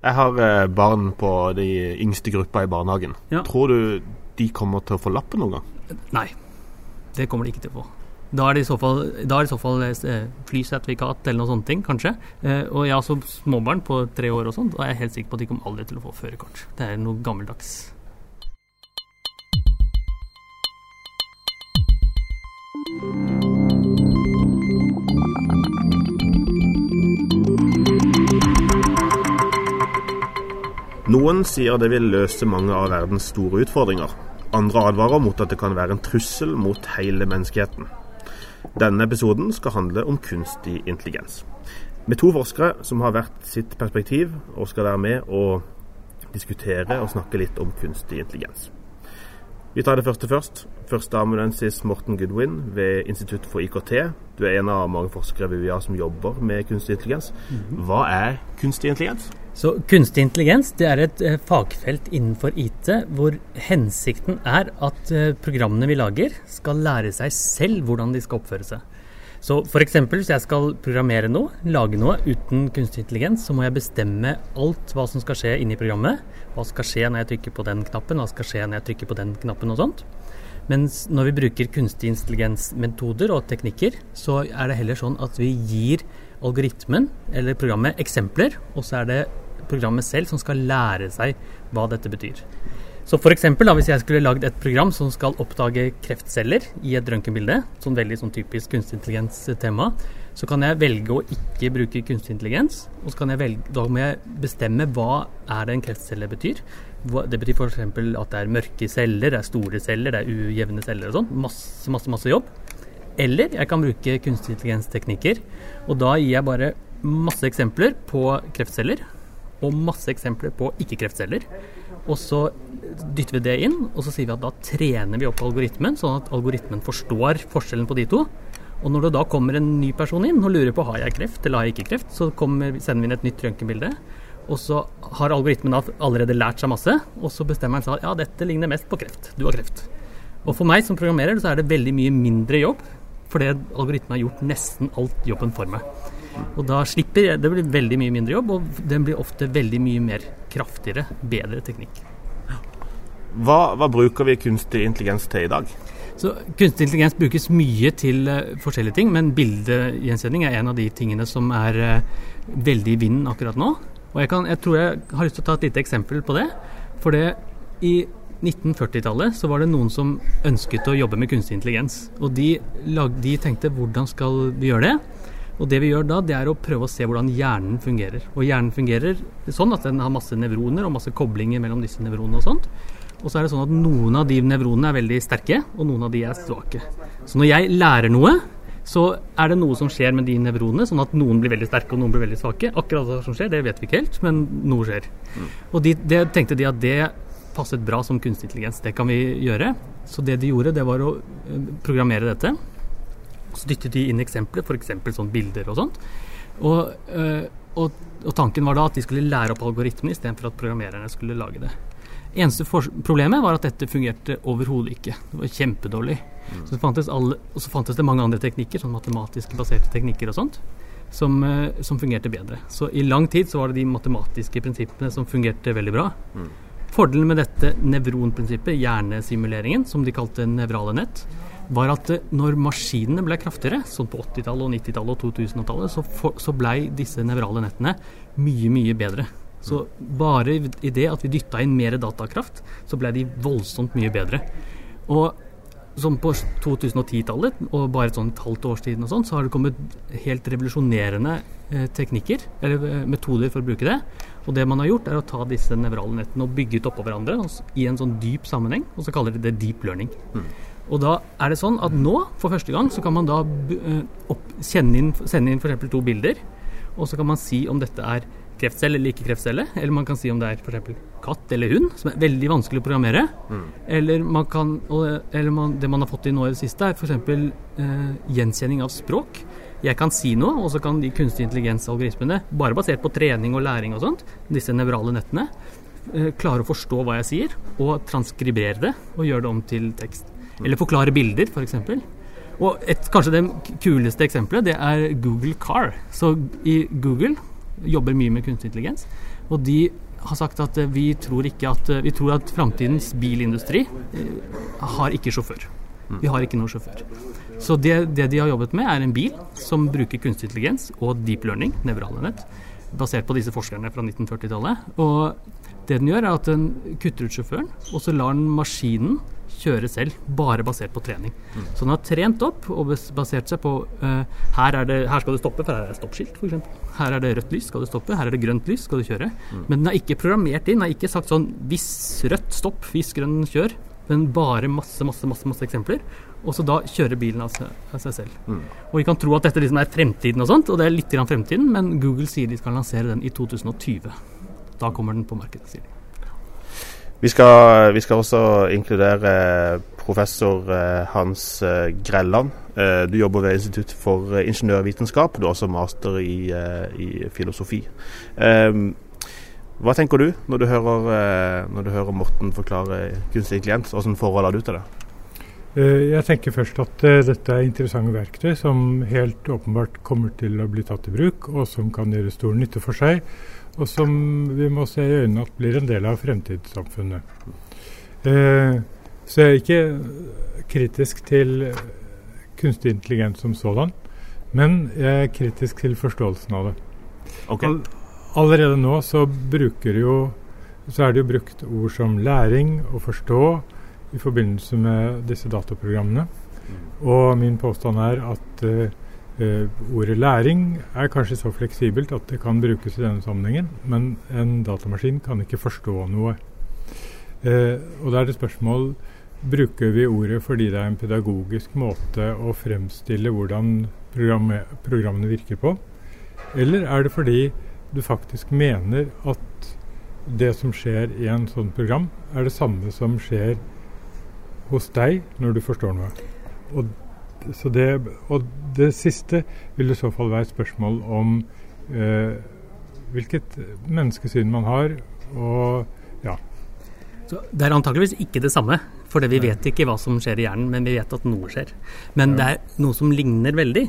Jeg har eh, barn på de yngste gruppa i barnehagen. Ja. Tror du de kommer til å få lappen noen gang? Nei, det kommer de ikke til å få. Da er det i så fall, er i så fall eh, flysertifikat eller noen sånne ting, kanskje. Eh, og jeg har også småbarn på tre år og sånn, jeg er helt sikker på at de kommer aldri til å få førerkort. Det er noe gammeldags. Noen sier det vil løse mange av verdens store utfordringer. Andre advarer mot at det kan være en trussel mot hele menneskeheten. Denne episoden skal handle om kunstig intelligens. Med to forskere som har hvert sitt perspektiv og skal være med og diskutere og snakke litt om kunstig intelligens. Vi tar det første først. Førsteamanuensis Morten Goodwin ved Institutt for IKT. Du er en av mange forskere ved UiA som jobber med kunstig intelligens. Hva er kunstig intelligens? Så kunstig intelligens det er et eh, fagfelt innenfor IT hvor hensikten er at eh, programmene vi lager skal lære seg selv hvordan de skal oppføre seg. Så f.eks. hvis jeg skal programmere noe, lage noe uten kunstig intelligens, så må jeg bestemme alt hva som skal skje inni programmet. Hva skal skje når jeg trykker på den knappen, hva skal skje når jeg trykker på den knappen og sånt. Mens når vi bruker kunstig intelligens-metoder og teknikker, så er det heller sånn at vi gir algoritmen eller programmet eksempler, og så er det programmet selv som skal lære seg hva dette betyr. Så for eksempel, da, Hvis jeg skulle lagd et program som skal oppdage kreftceller i et røntgenbilde, sånn veldig sånn typisk kunstig intelligens-tema, så kan jeg velge å ikke bruke kunstig intelligens. og velge, Da må jeg bestemme hva er det en kreftcelle betyr. Det betyr f.eks. at det er mørke celler, det er store celler, det er ujevne celler og sånn. Masse, masse, masse jobb. Eller jeg kan bruke kunstig intelligens-teknikker. Og da gir jeg bare masse eksempler på kreftceller og masse eksempler på ikke-kreftceller. Og så dytter vi det inn, og så sier vi at da trener vi opp algoritmen, sånn at algoritmen forstår forskjellen på de to. Og når det da kommer en ny person inn og lurer på har jeg kreft eller har jeg ikke kreft, så kommer, sender vi inn et nytt røntgenbilde. Og så har algoritmen allerede lært seg masse, og så bestemmer den seg at ja, dette ligner mest på kreft. Du har kreft. Og for meg som programmerer så er det veldig mye mindre jobb, fordi algoritmen har gjort nesten alt jobben for meg. Og da slipper jeg, Det blir veldig mye mindre jobb, og den blir ofte veldig mye mer kraftigere, bedre teknikk. Hva, hva bruker vi kunstig intelligens til i dag? Så Kunstig intelligens brukes mye til uh, forskjellige ting, men bildegjenkjenning er en av de tingene som er uh, veldig i vinden akkurat nå. Og jeg, kan, jeg, tror jeg har lyst til å ta et lite eksempel på det. For det i 1940-tallet så var det noen som ønsket å jobbe med kunstig intelligens. Og de, lag, de tenkte hvordan skal vi gjøre det? Og det vi gjør da, det er å prøve å se hvordan hjernen fungerer. Og hjernen fungerer sånn at den har masse nevroner og masse koblinger mellom disse nevronene og sånt. Og så er det sånn at noen av de nevronene er veldig sterke, og noen av de er svake. Så når jeg lærer noe, så er det noe som skjer med de nevronene, sånn at noen blir veldig sterke og noen blir veldig svake. Akkurat hva som skjer, det vet vi ikke helt, men noe skjer. Mm. Og de, det tenkte de at det passet bra som kunstig intelligens. Det kan vi gjøre. Så det de gjorde, det var å eh, programmere dette. Så dyttet de inn eksempler, f.eks. sånn bilder og sånt. Og, øh, og, og, tanken var da at de skulle lære opp algoritmene istedenfor at programmererne skulle lage det. Eneste problemet var at dette fungerte overhodet ikke. Det var kjempedårlig. Mm. Så alle, og så fantes det mange andre teknikker, sånn matematisk baserte teknikker og sånt, som, øh, som, fungerte bedre. Så i lang tid så var det de matematiske prinsippene som fungerte veldig bra. Mm. Fordelen med dette nevronprinsippet, hjernesimuleringen, som de kalte nevrale nett, var at når maskinene ble kraftigere, sånn på 80-tallet, og 90-tallet og 2000-tallet, så, så blei disse nevrale nettene mye, mye bedre. Så bare i det at vi dytta inn mer datakraft, så ble de voldsomt mye bedre. Og sånn på 2010-tallet, og bare et halvt års tid, og sånn, så har det kommet helt revolusjonerende eh, teknikker, eller eh, metoder for å bruke det. Og det man har gjort, er å ta disse nevrale nettene og bygge ut oppå hverandre i en sånn dyp sammenheng, og så kaller de det deep learning. Mm. Og da er det sånn at nå, for første gang, så kan man da uh, opp, inn, sende inn f.eks. to bilder, og så kan man si om dette er kreftcelle eller ikke kreftcelle, eller man kan si om det er f.eks. katt eller hund, som er veldig vanskelig å programmere. Mm. Eller, man kan, eller man, det man har fått i nå i det siste, er f.eks. Eh, gjenkjenning av språk. Jeg kan si noe, og så kan de kunstig intelligens-algoritmene, bare basert på trening og læring og sånt, disse nevrale nettene, eh, klare å forstå hva jeg sier, og transkribere det og gjøre det om til tekst. Eller forklare bilder, f.eks. Og et, kanskje det kuleste eksempelet det er Google Car. Så i Google jobber mye med kunstig intelligens. Og de har sagt at vi tror ikke at Vi tror at framtidens bilindustri har ikke sjåfør. Vi har ikke noen sjåfør. Så det, det, de har jobbet med, er en bil som bruker kunstig intelligens og deep learning, nevrale basert på disse forskerne fra 1940-tallet. Og det den gjør, er at den kutter ut sjåføren, og så lar den maskinen kjøre selv, bare basert på trening. Mm. Så den har trent opp og basert seg på uh, her, det, her, skal du stoppe, for her er det stoppskilt f.eks. Her er det rødt lys, skal du stoppe. Her er det grønt lys, skal du kjøre. Mm. Men den har ikke programmert inn, den har ikke sagt sånn hvis rødt, stopp, hvis grønn, kjør. Men bare masse, masse, masse, masse eksempler. Og så da kjører bilen av seg, av seg selv. Mm. Og vi kan tro at dette liksom er fremtiden og sånt, og det er litt grann fremtiden, men Google sier de skal lansere den i 2020. Da kommer den på markedet, sier de. Vi skal, vi skal, også inkludere professor eh, Hans eh, Grelland. Eh, du jobber ved Institutt for ingeniørvitenskap. Du er også master i, i filosofi. Hva tenker du når du hører, når du hører Morten forklare kunstig intelligens? Hvilket forhold har du til det? Jeg tenker først at dette er interessante verktøy som helt åpenbart kommer til å bli tatt i bruk, og som kan gjøre stor nytte for seg og som vi må se i øynene at blir en del av fremtidssamfunnet. Eh, så jeg er ikke kritisk til kunstig intelligens som sådan, men jeg er kritisk til forståelsen av det. Okay. All, allerede nå så, jo, så er det jo brukt ord som læring og forstå i forbindelse med disse dataprogrammene. Mm. Og min påstand er at eh, Uh, ordet læring er kanskje så fleksibelt at det kan brukes i denne sammenhengen, men en datamaskin kan ikke forstå noe. Eh, og da er det spørsmål bruker vi ordet fordi det er en pedagogisk måte å fremstille hvordan programmene virker på, eller er det fordi du faktisk mener at det som skjer i en sånn program, er det samme som skjer hos deg når du forstår noe. Og det, og det siste vil i så fall være et spørsmål om eh, hvilket menneskesyn man har. og ja. Så det er antakeligvis ikke det samme, for vi vet ikke hva som skjer i hjernen, men vi vet at noe skjer. Men det er noe som ligner veldig.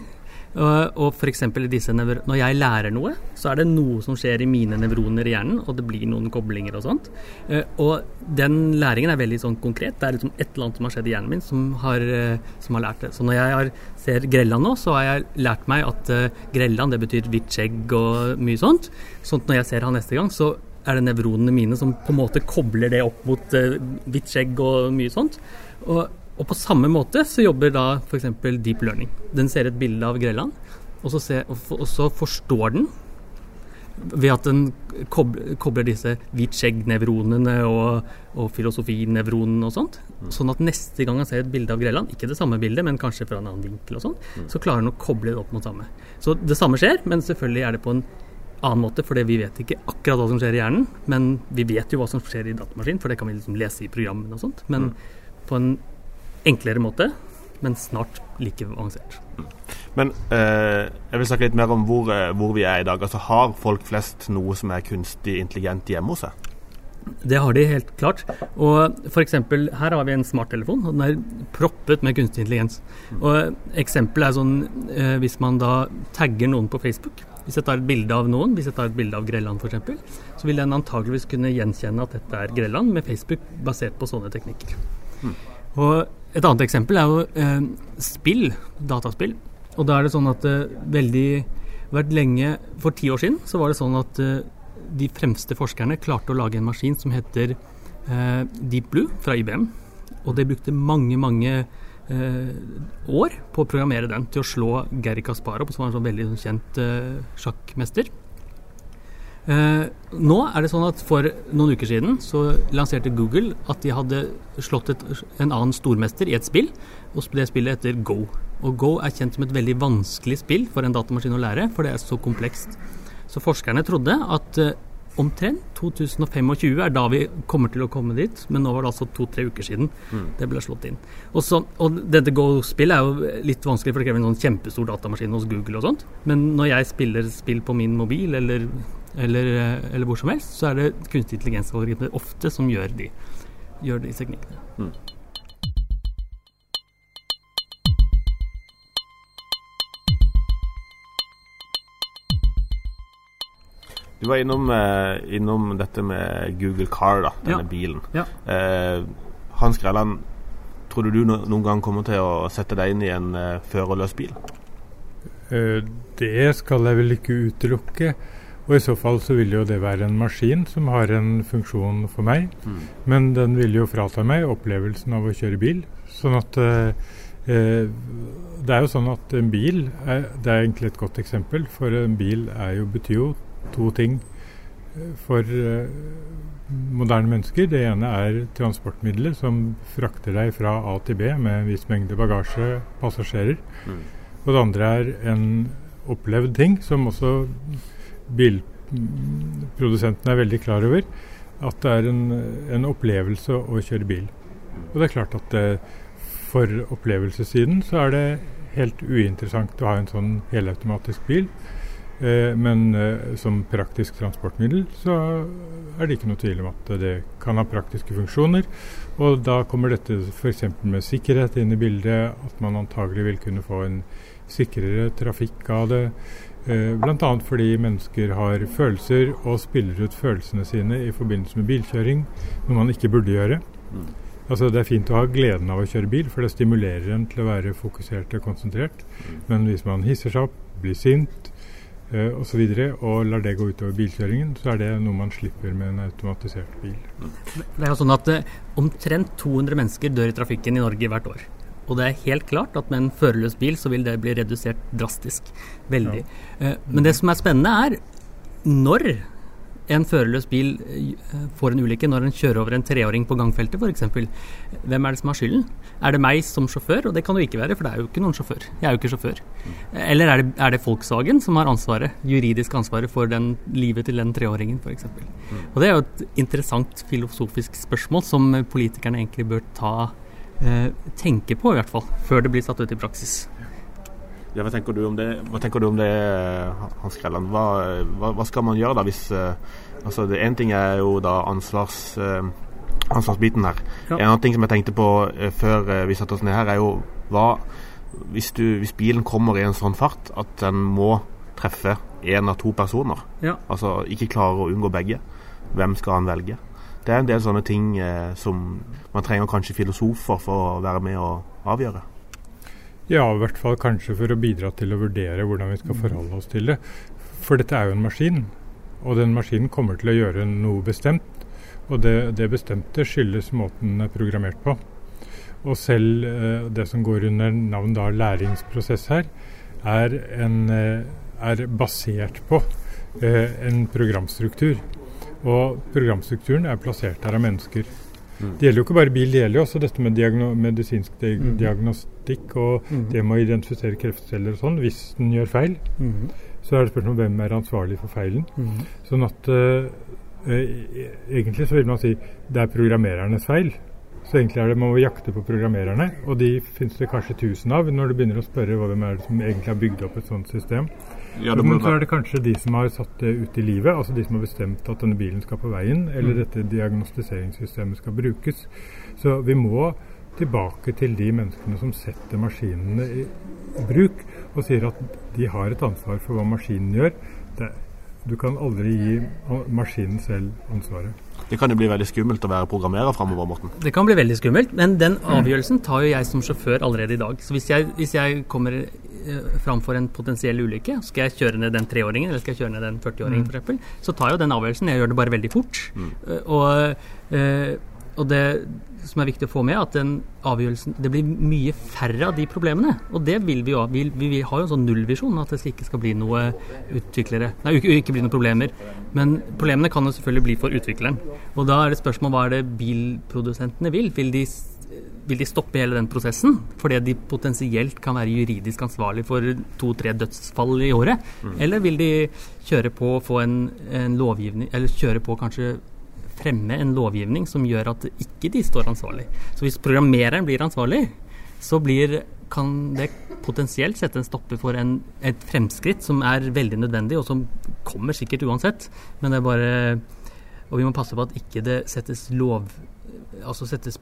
Og, og f.eks. når jeg lærer noe, så er det noe som skjer i mine nevroner i hjernen, og det blir noen koblinger og sånt. Eh, og den læringen er veldig sånn konkret. Det er liksom et eller annet som har skjedd i hjernen min som har, eh, som har lært det. Så når jeg har, ser Grelland nå, så har jeg lært meg at uh, Grelland det betyr hvitt skjegg og mye sånt. Sånn at når jeg ser han neste gang, så er det nevronene mine som på en måte kobler det opp mot uh, hvitt skjegg og mye sånt. Og og på samme måte så jobber da f.eks. Deep learning. Den ser et bilde av Grelland, og så, ser, og så forstår den ved at den kobler, disse hvit skjegg-nevronene og, og filosofinevronene og sånt. Mm. Sånn at neste gang han ser et bilde av Grelland, ikke det samme bildet, men kanskje fra en annen vinkel og sånn, så klarer han å koble det opp mot samme. Så det samme skjer, men selvfølgelig er det på en annen måte, fordi vi vet ikke akkurat hva som skjer i hjernen. Men vi vet jo hva som skjer i datamaskinen, for det kan vi liksom lese i programmene og sånt. Men mm. på en enklere måte, men snart like avansert. Men eh, jeg vil snakke litt mer om hvor, eh, hvor, vi er i dag. Altså Har folk flest noe som er kunstig intelligent hjemme hos seg? Det har de helt klart. Og f.eks. her har vi en smarttelefon, og den er proppet med kunstig intelligens. Og Eksempelet er sånn eh, hvis man da tagger noen på Facebook. Hvis jeg tar et bilde av noen, hvis jeg tar et bilde av Grelland f.eks., så vil den antageligvis kunne gjenkjenne at dette er Grelland med Facebook basert på sånne teknikker. Mm. Og et annet eksempel er jo eh, spill, dataspill. Og da er det sånn at det eh, veldig vært lenge For ti år siden så var det sånn at eh, de fremste forskerne klarte å lage en maskin som heter eh, Deep Blue fra IBM. Og de brukte mange, mange eh, år på å programmere den til å slå Gary Kasparov, som var en sånn veldig sånn kjent eh, sjakkmester. Eh, nå er det sånn at For noen uker siden så lanserte Google at de hadde slått et, en annen stormester i et spill, og det spillet heter Go. Og Go er kjent som et veldig vanskelig spill for en datamaskin å lære, for det er så komplekst. Så forskerne trodde at eh, omtrent 2025 er da vi kommer til å komme dit, men nå var det altså to-tre uker siden mm. det ble slått inn. Og, så, og dette Go-spillet er jo litt vanskelig, for det krever en sånn kjempestor datamaskin hos Google og sånt. Men når jeg spiller spill på min mobil eller eller, eh, eller, hvor som helst, så er det kunstig intelligens-algoritmer ofte som gjør de, gjør de teknikkene. Mm. Du var innom, eh, innom, dette med Google Car, da, denne ja. bilen. Ja. Eh, Hans Grelland, tror du du noen gang kommer til å sette deg inn i en eh, førerløs bil? Eh, det skal jeg vel ikke utelukke. Og i så fall så vil jo det være en maskin som har en funksjon for meg. Mm. Men den vil jo frata meg opplevelsen av å kjøre bil. Sånn at eh, eh, Det er jo sånn at en bil er, Det er egentlig et godt eksempel, for en bil er jo, betyr jo to ting for eh, moderne mennesker. Det ene er transportmiddelet som frakter deg fra A til B med en viss mengde bagasje, passasjerer. Mm. Og det andre er en opplevd ting som også bilprodusentene er veldig klar over. At det er en, en opplevelse å kjøre bil. Og det er klart at det, for opplevelsessiden så er det helt uinteressant å ha en sånn helautomatisk bil. Eh, men eh, som praktisk transportmiddel så er det ikke noe tvil om at det kan ha praktiske funksjoner. Og da kommer dette f.eks. med sikkerhet inn i bildet, at man antagelig vil kunne få en sikrere trafikk av det. Eh, Bl.a. fordi mennesker har følelser og spiller ut følelsene sine i forbindelse med bilkjøring, noe man ikke burde gjøre. Mm. Altså Det er fint å ha gleden av å kjøre bil, for det stimulerer en til å være fokusert og konsentrert. Men hvis man hisser seg opp, blir sint eh, osv. Og, så videre, og lar det gå utover bilkjøringen, så er det noe man slipper med en automatisert bil. Det er jo sånn at eh, Omtrent 200 mennesker dør i trafikken i Norge hvert år. Og det er helt klart at med en førerløs bil så vil det bli redusert drastisk. Veldig. Eh, men det som er spennende, er når en førerløs bil eh, får en ulykke, når en kjører over en treåring på gangfeltet f.eks. Hvem er det som har skylden? Er det meg som sjåfør? Og det kan det jo ikke være, for det er jo ikke noen sjåfør. Jeg er jo ikke sjåfør. Eller er det, er det Volkswagen som har ansvaret, juridisk ansvaret for den, livet til den treåringen f.eks. Og det er jo et interessant filosofisk spørsmål som politikerne egentlig bør ta tenke på, i hvert fall, før det blir satt ut i praksis. Ja, hva tenker du om det, hva tenker du om det Hans Grelland? Hva, hva, hva skal man gjøre da hvis eh, altså det En ting er jo da ansvars, eh, ansvarsbiten her. Ja. En annen ting som jeg tenkte på eh, før eh, vi satte oss ned her, er jo hva hvis, du, hvis bilen kommer i en sånn fart at den må treffe én av to personer, Ja. altså ikke klarer å unngå begge, hvem skal han velge? Det er en del sånne ting eh, som man trenger kanskje filosofer for å være med og avgjøre. Ja, i hvert fall kanskje for å bidra til å vurdere hvordan vi skal forholde oss til det. For dette er jo en maskin, og den maskinen kommer til å gjøre noe bestemt. Og det, det bestemte skyldes måten den er programmert på. Og selv eh, det som går under navn da læringsprosess her, er, en, eh, er basert på eh, en programstruktur. Og programstrukturen er plassert her av mennesker. Det gjelder jo ikke bare bil, det gjelder jo også dette med diagno medisinsk di mm. diagnostikk og mm. det med å identifisere kreftceller og sånn. Hvis den gjør feil, Mhm. så er det spørsmål om hvem er ansvarlig for feilen. Mhm. Sånn at eh, eh, egentlig så vil man si det er programmerernes feil. Så egentlig er det man må jakte på programmererne, og de finnes det kanskje tusen av når du begynner å spørre hva- hvem er det som egentlig har bygd opp et sånt system. Ja, det må Men så er det kanskje de som har satt det ut i livet, altså de som har bestemt at denne bilen skal på veien, eller dette diagnostiseringssystemet skal brukes. Så vi må tilbake til de menneskene som setter maskinene i bruk, og sier at de har et ansvar for hva maskinen gjør. Det, du kan aldri gi maskinen selv ansvaret. Det kan jo bli veldig skummelt å være programmerer framover, Morten. Det kan bli veldig skummelt, men den avgjørelsen tar jo jeg som sjåfør allerede i dag. Så hvis jeg, hvis jeg kommer framfor en potensiell ulykke, skal jeg kjøre ned den treåringen eller skal jeg kjøre ned den 40-åringen Mm. f.eks., så tar jo den avgjørelsen. Jeg gjør det bare veldig fort. Mm. Og, eh, og det som er viktig å få med, at den avgjørelsen Det blir mye færre av de problemene. Og det vil vi jo. Vi, vi, har jo en sånn nullvisjon, at det ikke skal bli noe utviklere Nei, ikke, bli noen problemer. Men problemene kan jo selvfølgelig bli for utvikleren. Og da er det spørsmål hva er det bilprodusentene vil. Vil de, vil de stoppe hele den prosessen fordi de potensielt kan være juridisk ansvarlig for to-tre dødsfall i året? Eller vil de kjøre på få en, en lovgivning Eller kjøre på kanskje fremme en lovgivning som gjør at ikke de står ansvarlig. Så hvis programmereren blir ansvarlig, så blir, kan det potensielt sette en stopper for en, et fremskritt som er veldig nødvendig, og som kommer sikkert uansett. Men det er bare Og vi må passe på at ikke det settes lov Altså settes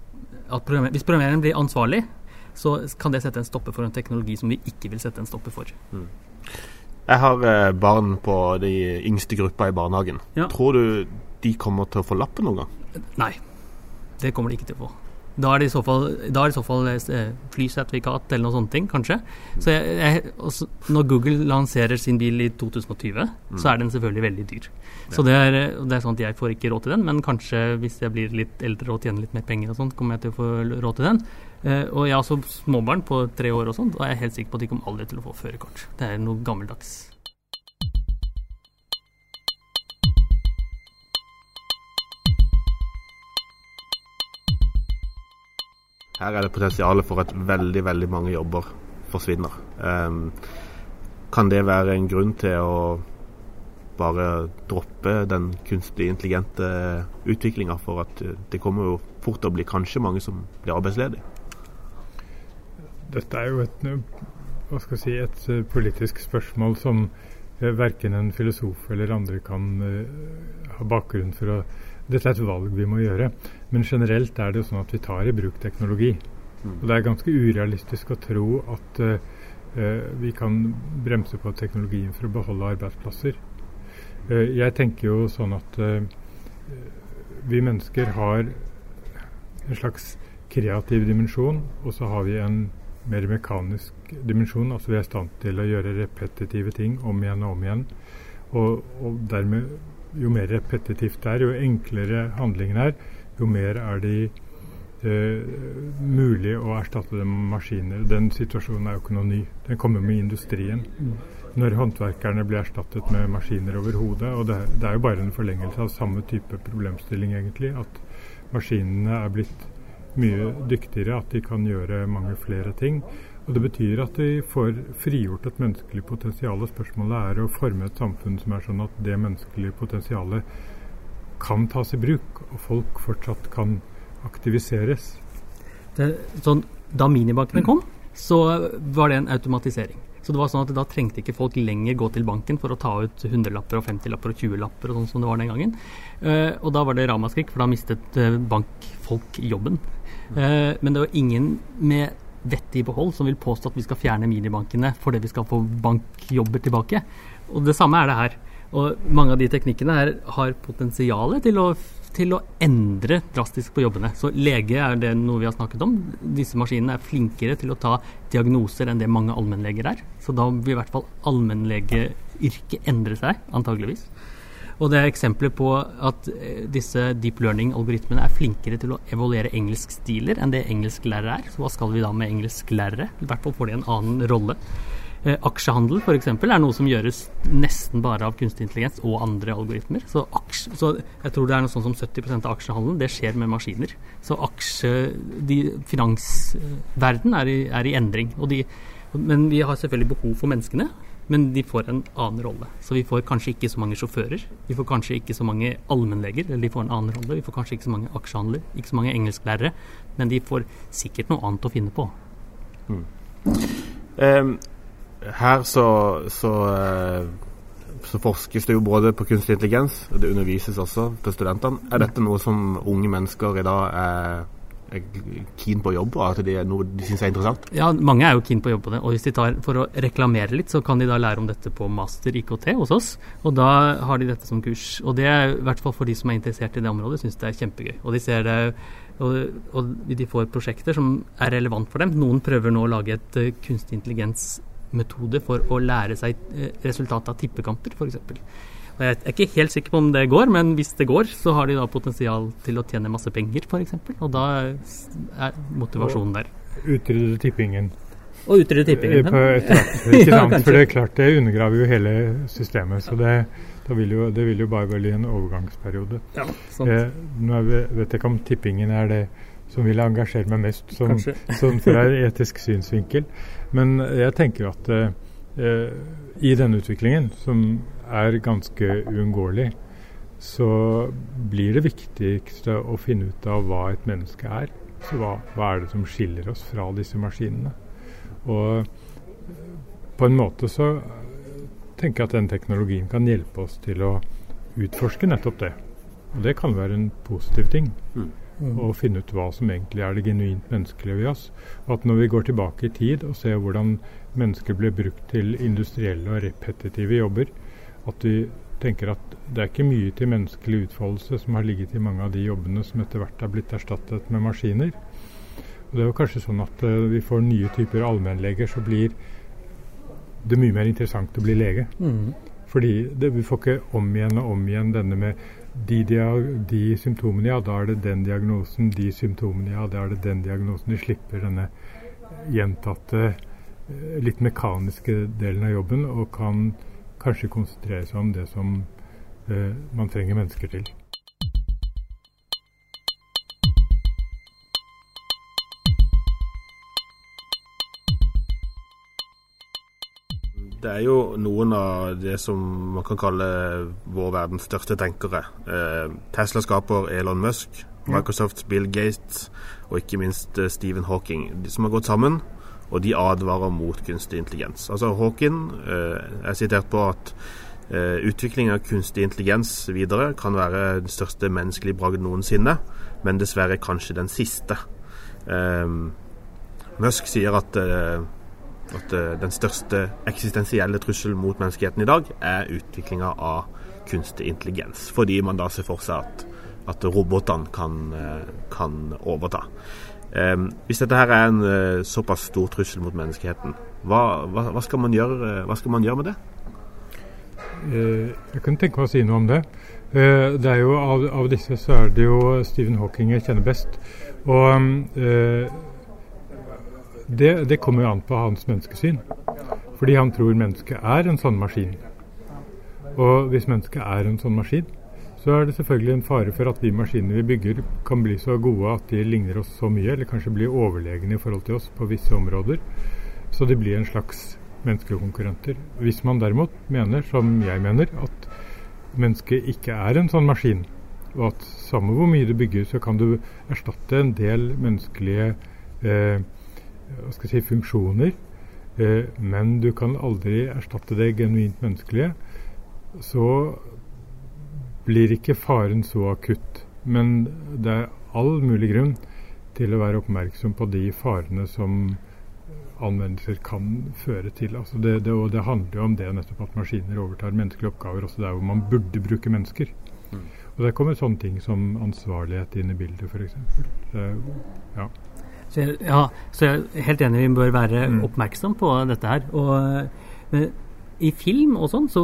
programmer, Hvis programmereren blir ansvarlig, så kan det sette en stopper for en teknologi som vi ikke vil sette en stopper for. Jeg har eh, barn på de yngste gruppa i barnehagen. Ja. Tror du de kommer til å få lappen noen gang? Nei, det kommer de ikke til å få. Da er det i så fall, i så fall eh, flysertifikat eller noen sånne ting, kanskje. Så jeg, jeg, også, når Google lanserer sin bil i 2020, så er den selvfølgelig veldig dyr. Så det er, det er sånn at jeg får ikke råd til den, men kanskje hvis jeg blir litt eldre og tjener litt mer penger og sånt, kommer jeg til å få råd til den. Eh, og jeg har også småbarn på tre år og sånt, og jeg er helt sikker på at de kommer aldri til å få førerkort. Det er noe gammeldags. Her er det potensial for at veldig, veldig mange jobber forsvinner. Um, kan det være en grunn til å bare droppe den kunstig intelligente utviklinga, for at eh, det kommer jo fort til å bli kanskje mange som blir arbeidsledige? Dette er jo et, hva skal jeg si, et eh, politisk spørsmål som eh, verken en filosof eller andre kan ha bakgrunn for å Dette er et valg vi må gjøre. Men generelt er det jo sånn at vi tar i bruk teknologi. Og det er ganske urealistisk å tro at eh, vi kan bremse på teknologien for å beholde arbeidsplasser. Uh, jeg tenker jo sånn at uh, vi mennesker har en slags kreativ dimensjon, og så har vi en mer mekanisk dimensjon. Altså vi er i stand til å gjøre repetitive ting om igjen og om igjen. Og, og dermed, jo mer repetitivt det er, jo enklere handlingen er, jo mer er de eh, mulig å erstatte dem med maskiner. Den situasjonen er jo ikke noe ny. Den kommer med industrien. Når håndverkerne blir erstattet med maskiner over hodet. Og det, er jo bare en forlengelse av samme type problemstilling, egentlig. At maskinene er blitt mye dyktigere, at de kan gjøre mange flere ting. Og Det betyr at de får frigjort et menneskelig potensial. Spørsmålet er å forme et samfunn som er sånn at det menneskelige potensialet kan tas i bruk, og folk fortsatt kan aktiviseres. Det, sånn, da minibankene kom, så var det en automatisering. Så det var sånn at Da trengte ikke folk lenger gå til banken for å ta ut 100-lapper og 50-lapper og 20-lapper og sånn som det var den gangen. Uh, og da var det ramaskrik, for da mistet eh, bankfolk jobben. Uh, men det var ingen med vettet i behold som vil påstå at vi skal fjerne minibankene fordi vi skal få bankjobber tilbake. Og det samme er det her. Og mange av de teknikkene her har potensialet til til å endre drastisk på jobbene. Så lege er det noe vi har snakket om. Disse maskinene er flinkere til å ta diagnoser enn det mange allmennleger er. Så da vil i hvert fall allmennlegeyrket endre seg, antageligvis. Og det er eksempler på at eh, disse deep learning-algoritmene er flinkere til å evaluere engelskstiler enn det engelsklærere er. Så hva skal vi da med engelsklærere? I hvert fall får de en annen rolle. Eh, aksjehandel f.eks. er noe som gjøres nesten bare av kunstig intelligens og andre algoritmer. Så, så jeg tror det er noe sånn som 70% av aksjehandelen det skjer med maskiner. Så aksje, de, finansverden er i, er i endring. De, men vi har selvfølgelig behov for menneskene. Men de får en annen rolle. Så vi får kanskje ikke så mange sjåfører. Vi får kanskje ikke så mange allmennleger, eller de får en annen rolle. Vi får kanskje ikke så mange aksjehandler, ikke så mange engelsklærere. Men de får sikkert noe annet å finne på. Ehm, her så, så, eh, så forskes det jo både på kunstig intelligens, og det undervises også til studentene. Er dette noe som unge mennesker i dag er keen på å jobbe, og at det er noe de syns er interessant? Ja, mange er jo keen på å jobbe på det. Og hvis de tar for å reklamere litt, så kan de da lære om dette på master IKT hos oss. Og da har de dette som kurs. Og det er i hvert fall for de som er interessert i det området, syns det er kjempegøy. Og de ser det og, og de får prosjekter som er relevant for dem. Noen prøver nå å lage et uh, kunstig intelligens-metode for å lære seg uh, resultatet av tippekamper, f.eks. Og Jeg er ikke helt sikker på om det går, men hvis det går, så har de da potensial til å tjene masse penger, f.eks. Og da er motivasjonen der. Utrydde tippingen. Og utrydde tippingen. På et ikke sant? For det er klart det undergraver jo hele systemet. Så det, vil jo, det vil jo bare bli en overgangsperiode. Ja, sant. Eh, nå vi- vet jeg ikke om tippingen er det som vil engasjere meg mest som, sånn fra etisk synsvinkel. Men jeg tenker at eh, eh, i denne utviklingen, som er ganske uunngåelig, så blir det viktigste å finne ut av hva et menneske er. Så hva, hva er det som skiller oss fra disse maskinene? Og på en måte så tenker jeg at den teknologien kan hjelpe oss til å utforske nettopp det. Og det kan være en positiv ting. Mm. og finne ut hva som egentlig er det genuint menneskelige ved oss. Og at når vi går tilbake i tid og ser hvordan mennesker ble brukt til industrielle og repetitive jobber, at vi tenker at det er ikke mye til menneskelig utfoldelse som har ligget i mange av de jobbene som etter hvert har blitt erstattet med maskiner. Og Det er jo kanskje sånn at uh, vi får nye typer allmennleger, så blir det er mye mer interessant å bli lege. Mm. Fordi det, vi får ikke om igjen og om igjen denne med de, de, symptomene, ja, da er det den diagnosen. De symptomene, ja, da er det den diagnosen. De slipper denne gjentatte, eh, litt mekaniske delen av jobben, og kan kanskje konsentrere seg om det som eh, man trenger mennesker til. Det er jo noen av det som man kan kalle vår verdens største tenkere. Eh, Tesla-skaper Elon Musk, Microsofts Bill Gates og ikke minst eh, Stephen Hawking. De som har gått sammen, og de advarer mot kunstig intelligens. Altså Hawking eh, er sitert på at eh, utvikling av kunstig intelligens videre kan være den største menneskelige bragd noensinne, men dessverre kanskje den siste. Eh, Musk sier at at den største eksistensielle trusselen mot menneskeheten i dag er utviklinga av kunstig intelligens. Fordi man da ser for seg at, at robotene kan, kan overta. Um, hvis dette her er en uh, såpass stor trussel mot menneskeheten, hva, hva, hva, skal, gjøre, hva skal man gjøre med det? jeg kunne tenke meg å si noe om det. det er jo av, av, disse så er det jo Stephen Hawking jeg kjenner best. Og det, det kommer jo an på hans menneskesyn. Fordi han tror mennesket er en sånn maskin. Og hvis mennesket er en sånn maskin, så er det selvfølgelig en fare for at de maskinene vi bygger kan bli så gode at de ligner oss så mye, eller kanskje blir overlegne i forhold til oss på visse områder. Så de blir en slags menneskekonkurrenter. Hvis man derimot mener, som jeg mener, at mennesket ikke er en sånn maskin, og at samme hvor mye du bygger, så kan du erstatte en del menneskelige eh, hva skal jeg si, funksjoner, eh, men du kan aldri erstatte det genuint menneskelige, så blir ikke faren så akutt. Men det er all mulig grunn til å være oppmerksom på de farene som anvendelser kan føre til. Altså det, det, og det handler jo om det nettopp at maskiner overtar menneskelige oppgaver også der hvor man burde bruke mennesker. Mm. Og Der kommer sånne ting som ansvarlighet inn i bildet, f.eks. Ja. Så jeg, ja, så jeg er helt enig, vi bør være mm. oppmerksom på dette her. Og, men i film og sånn så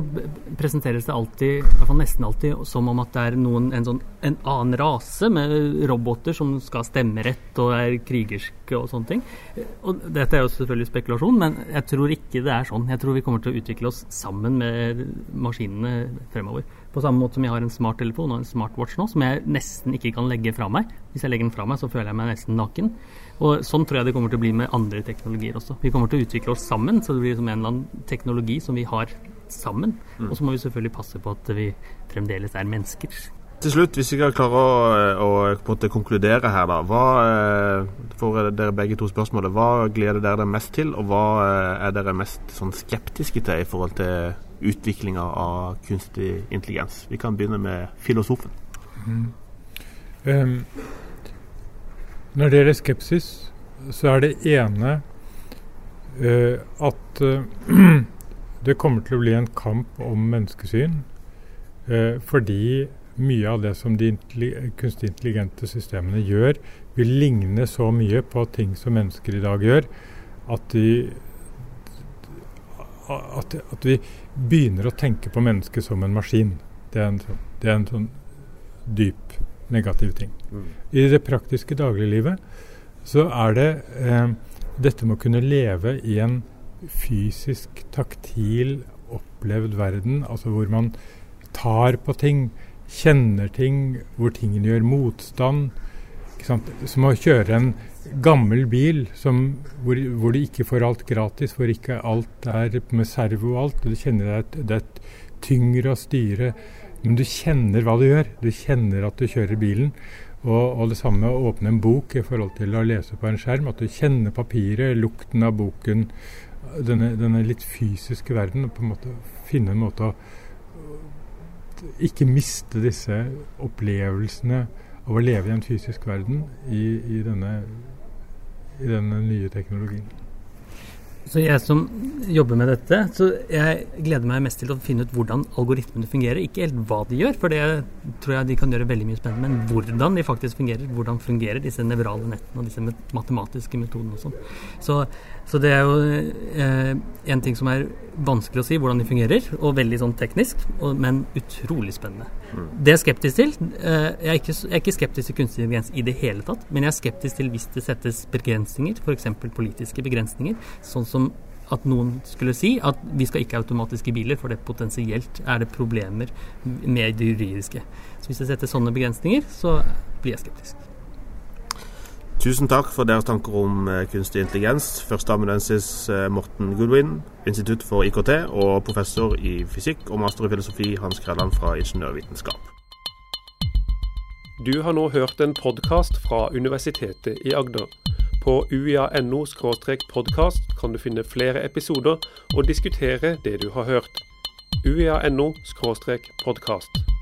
presenteres det alltid, i hvert fall nesten alltid, som om at det er noen, en, sånn, en annen rase med roboter som skal stemme rett og er krigerske og sånne ting. Og dette er jo selvfølgelig spekulasjon, men jeg tror ikke det er sånn. Jeg tror vi kommer til å utvikle oss sammen med maskinene fremover. På samme måte som jeg har en smarttelefon og en smartwatch nå, som jeg nesten ikke kan legge fra meg. Hvis jeg legger den fra meg, så føler jeg meg nesten naken. Og Sånn tror jeg det kommer til å bli med andre teknologier også. Vi kommer til å utvikle oss sammen, så det blir som en eller annen teknologi som vi har sammen. Mm. Og så må vi selvfølgelig passe på at vi fremdeles er mennesker. Til slutt, hvis vi kan klare å, å konkludere her, da. Hva, eh, for dere begge to spørsmålet, hva gleder dere dere mest til, og hva eh, er dere mest sånn, skeptiske til i forhold til utviklinga av kunstig intelligens. Vi kan begynne med filosofen. Mm. Um, når det gjelder skepsis, så er det ene uh, at uh, det kommer til å bli en kamp om menneskesyn. Uh, fordi mye av det som de kunstig intelligente systemene gjør, vil ligne så mye på ting som mennesker i dag gjør, at de at, at, vi begynner å tenke på mennesket som en maskin. Det er en, sånn, det er en sånn dyp negativ ting. Mm. I det praktiske dagliglivet så er det eh, dette med å kunne leve i en fysisk, taktil, opplevd verden, altså hvor man tar på ting, kjenner ting, hvor tingene gjør motstand. Som å kjøre en gammel bil som, hvor, hvor, du ikke får alt gratis, hvor ikke alt er med servo og alt. og Du kjenner at det er tyngre å styre, men du kjenner hva du gjør. Du kjenner at du kjører bilen. Og, og det samme å åpne en bok i forhold til å lese på en skjerm. At du kjenner papiret, lukten av boken, denne, denne litt fysiske verden. Og på en måte finne en måte å ikke miste disse opplevelsene av å leve i en fysisk verden i, i, denne, i denne nye teknologien. Så jeg som jobber med dette, så jeg gleder meg mest til å finne ut hvordan algoritmene fungerer. Ikke helt hva de gjør, for det tror jeg de kan gjøre veldig mye spennende, men hvordan de faktisk fungerer. Hvordan fungerer disse nevrale nettene og disse matematiske metodene og sånn. Så, så, det er jo eh, en ting som er vanskelig å si, hvordan de fungerer, og veldig sånn teknisk, og, men utrolig spennende. Mm. Det er jeg skeptisk til. Eh, jeg, er ikke, jeg, er ikke, skeptisk til kunstig intelligens i det hele tatt, men jeg er skeptisk til hvis det settes begrensninger, f.eks. politiske begrensninger. sånn som som at noen skulle si at vi skal ikke ha automatiske biler, for det potensielt er det problemer med det juridiske. Så hvis jeg setter sånne begrensninger, så blir jeg skeptisk. Tusen takk for deres tanker om eh, kunstig intelligens. Førsteamanuensis eh, Morten Goodwin, Institutt for IKT, og professor i fysikk og master i filosofi Hans Krelland fra Ingeniørvitenskap. Du har nå hørt en podkast fra Universitetet i Agder. På uia.no podkast kan du finne flere episoder og diskutere det du har hørt. uia.no podkast.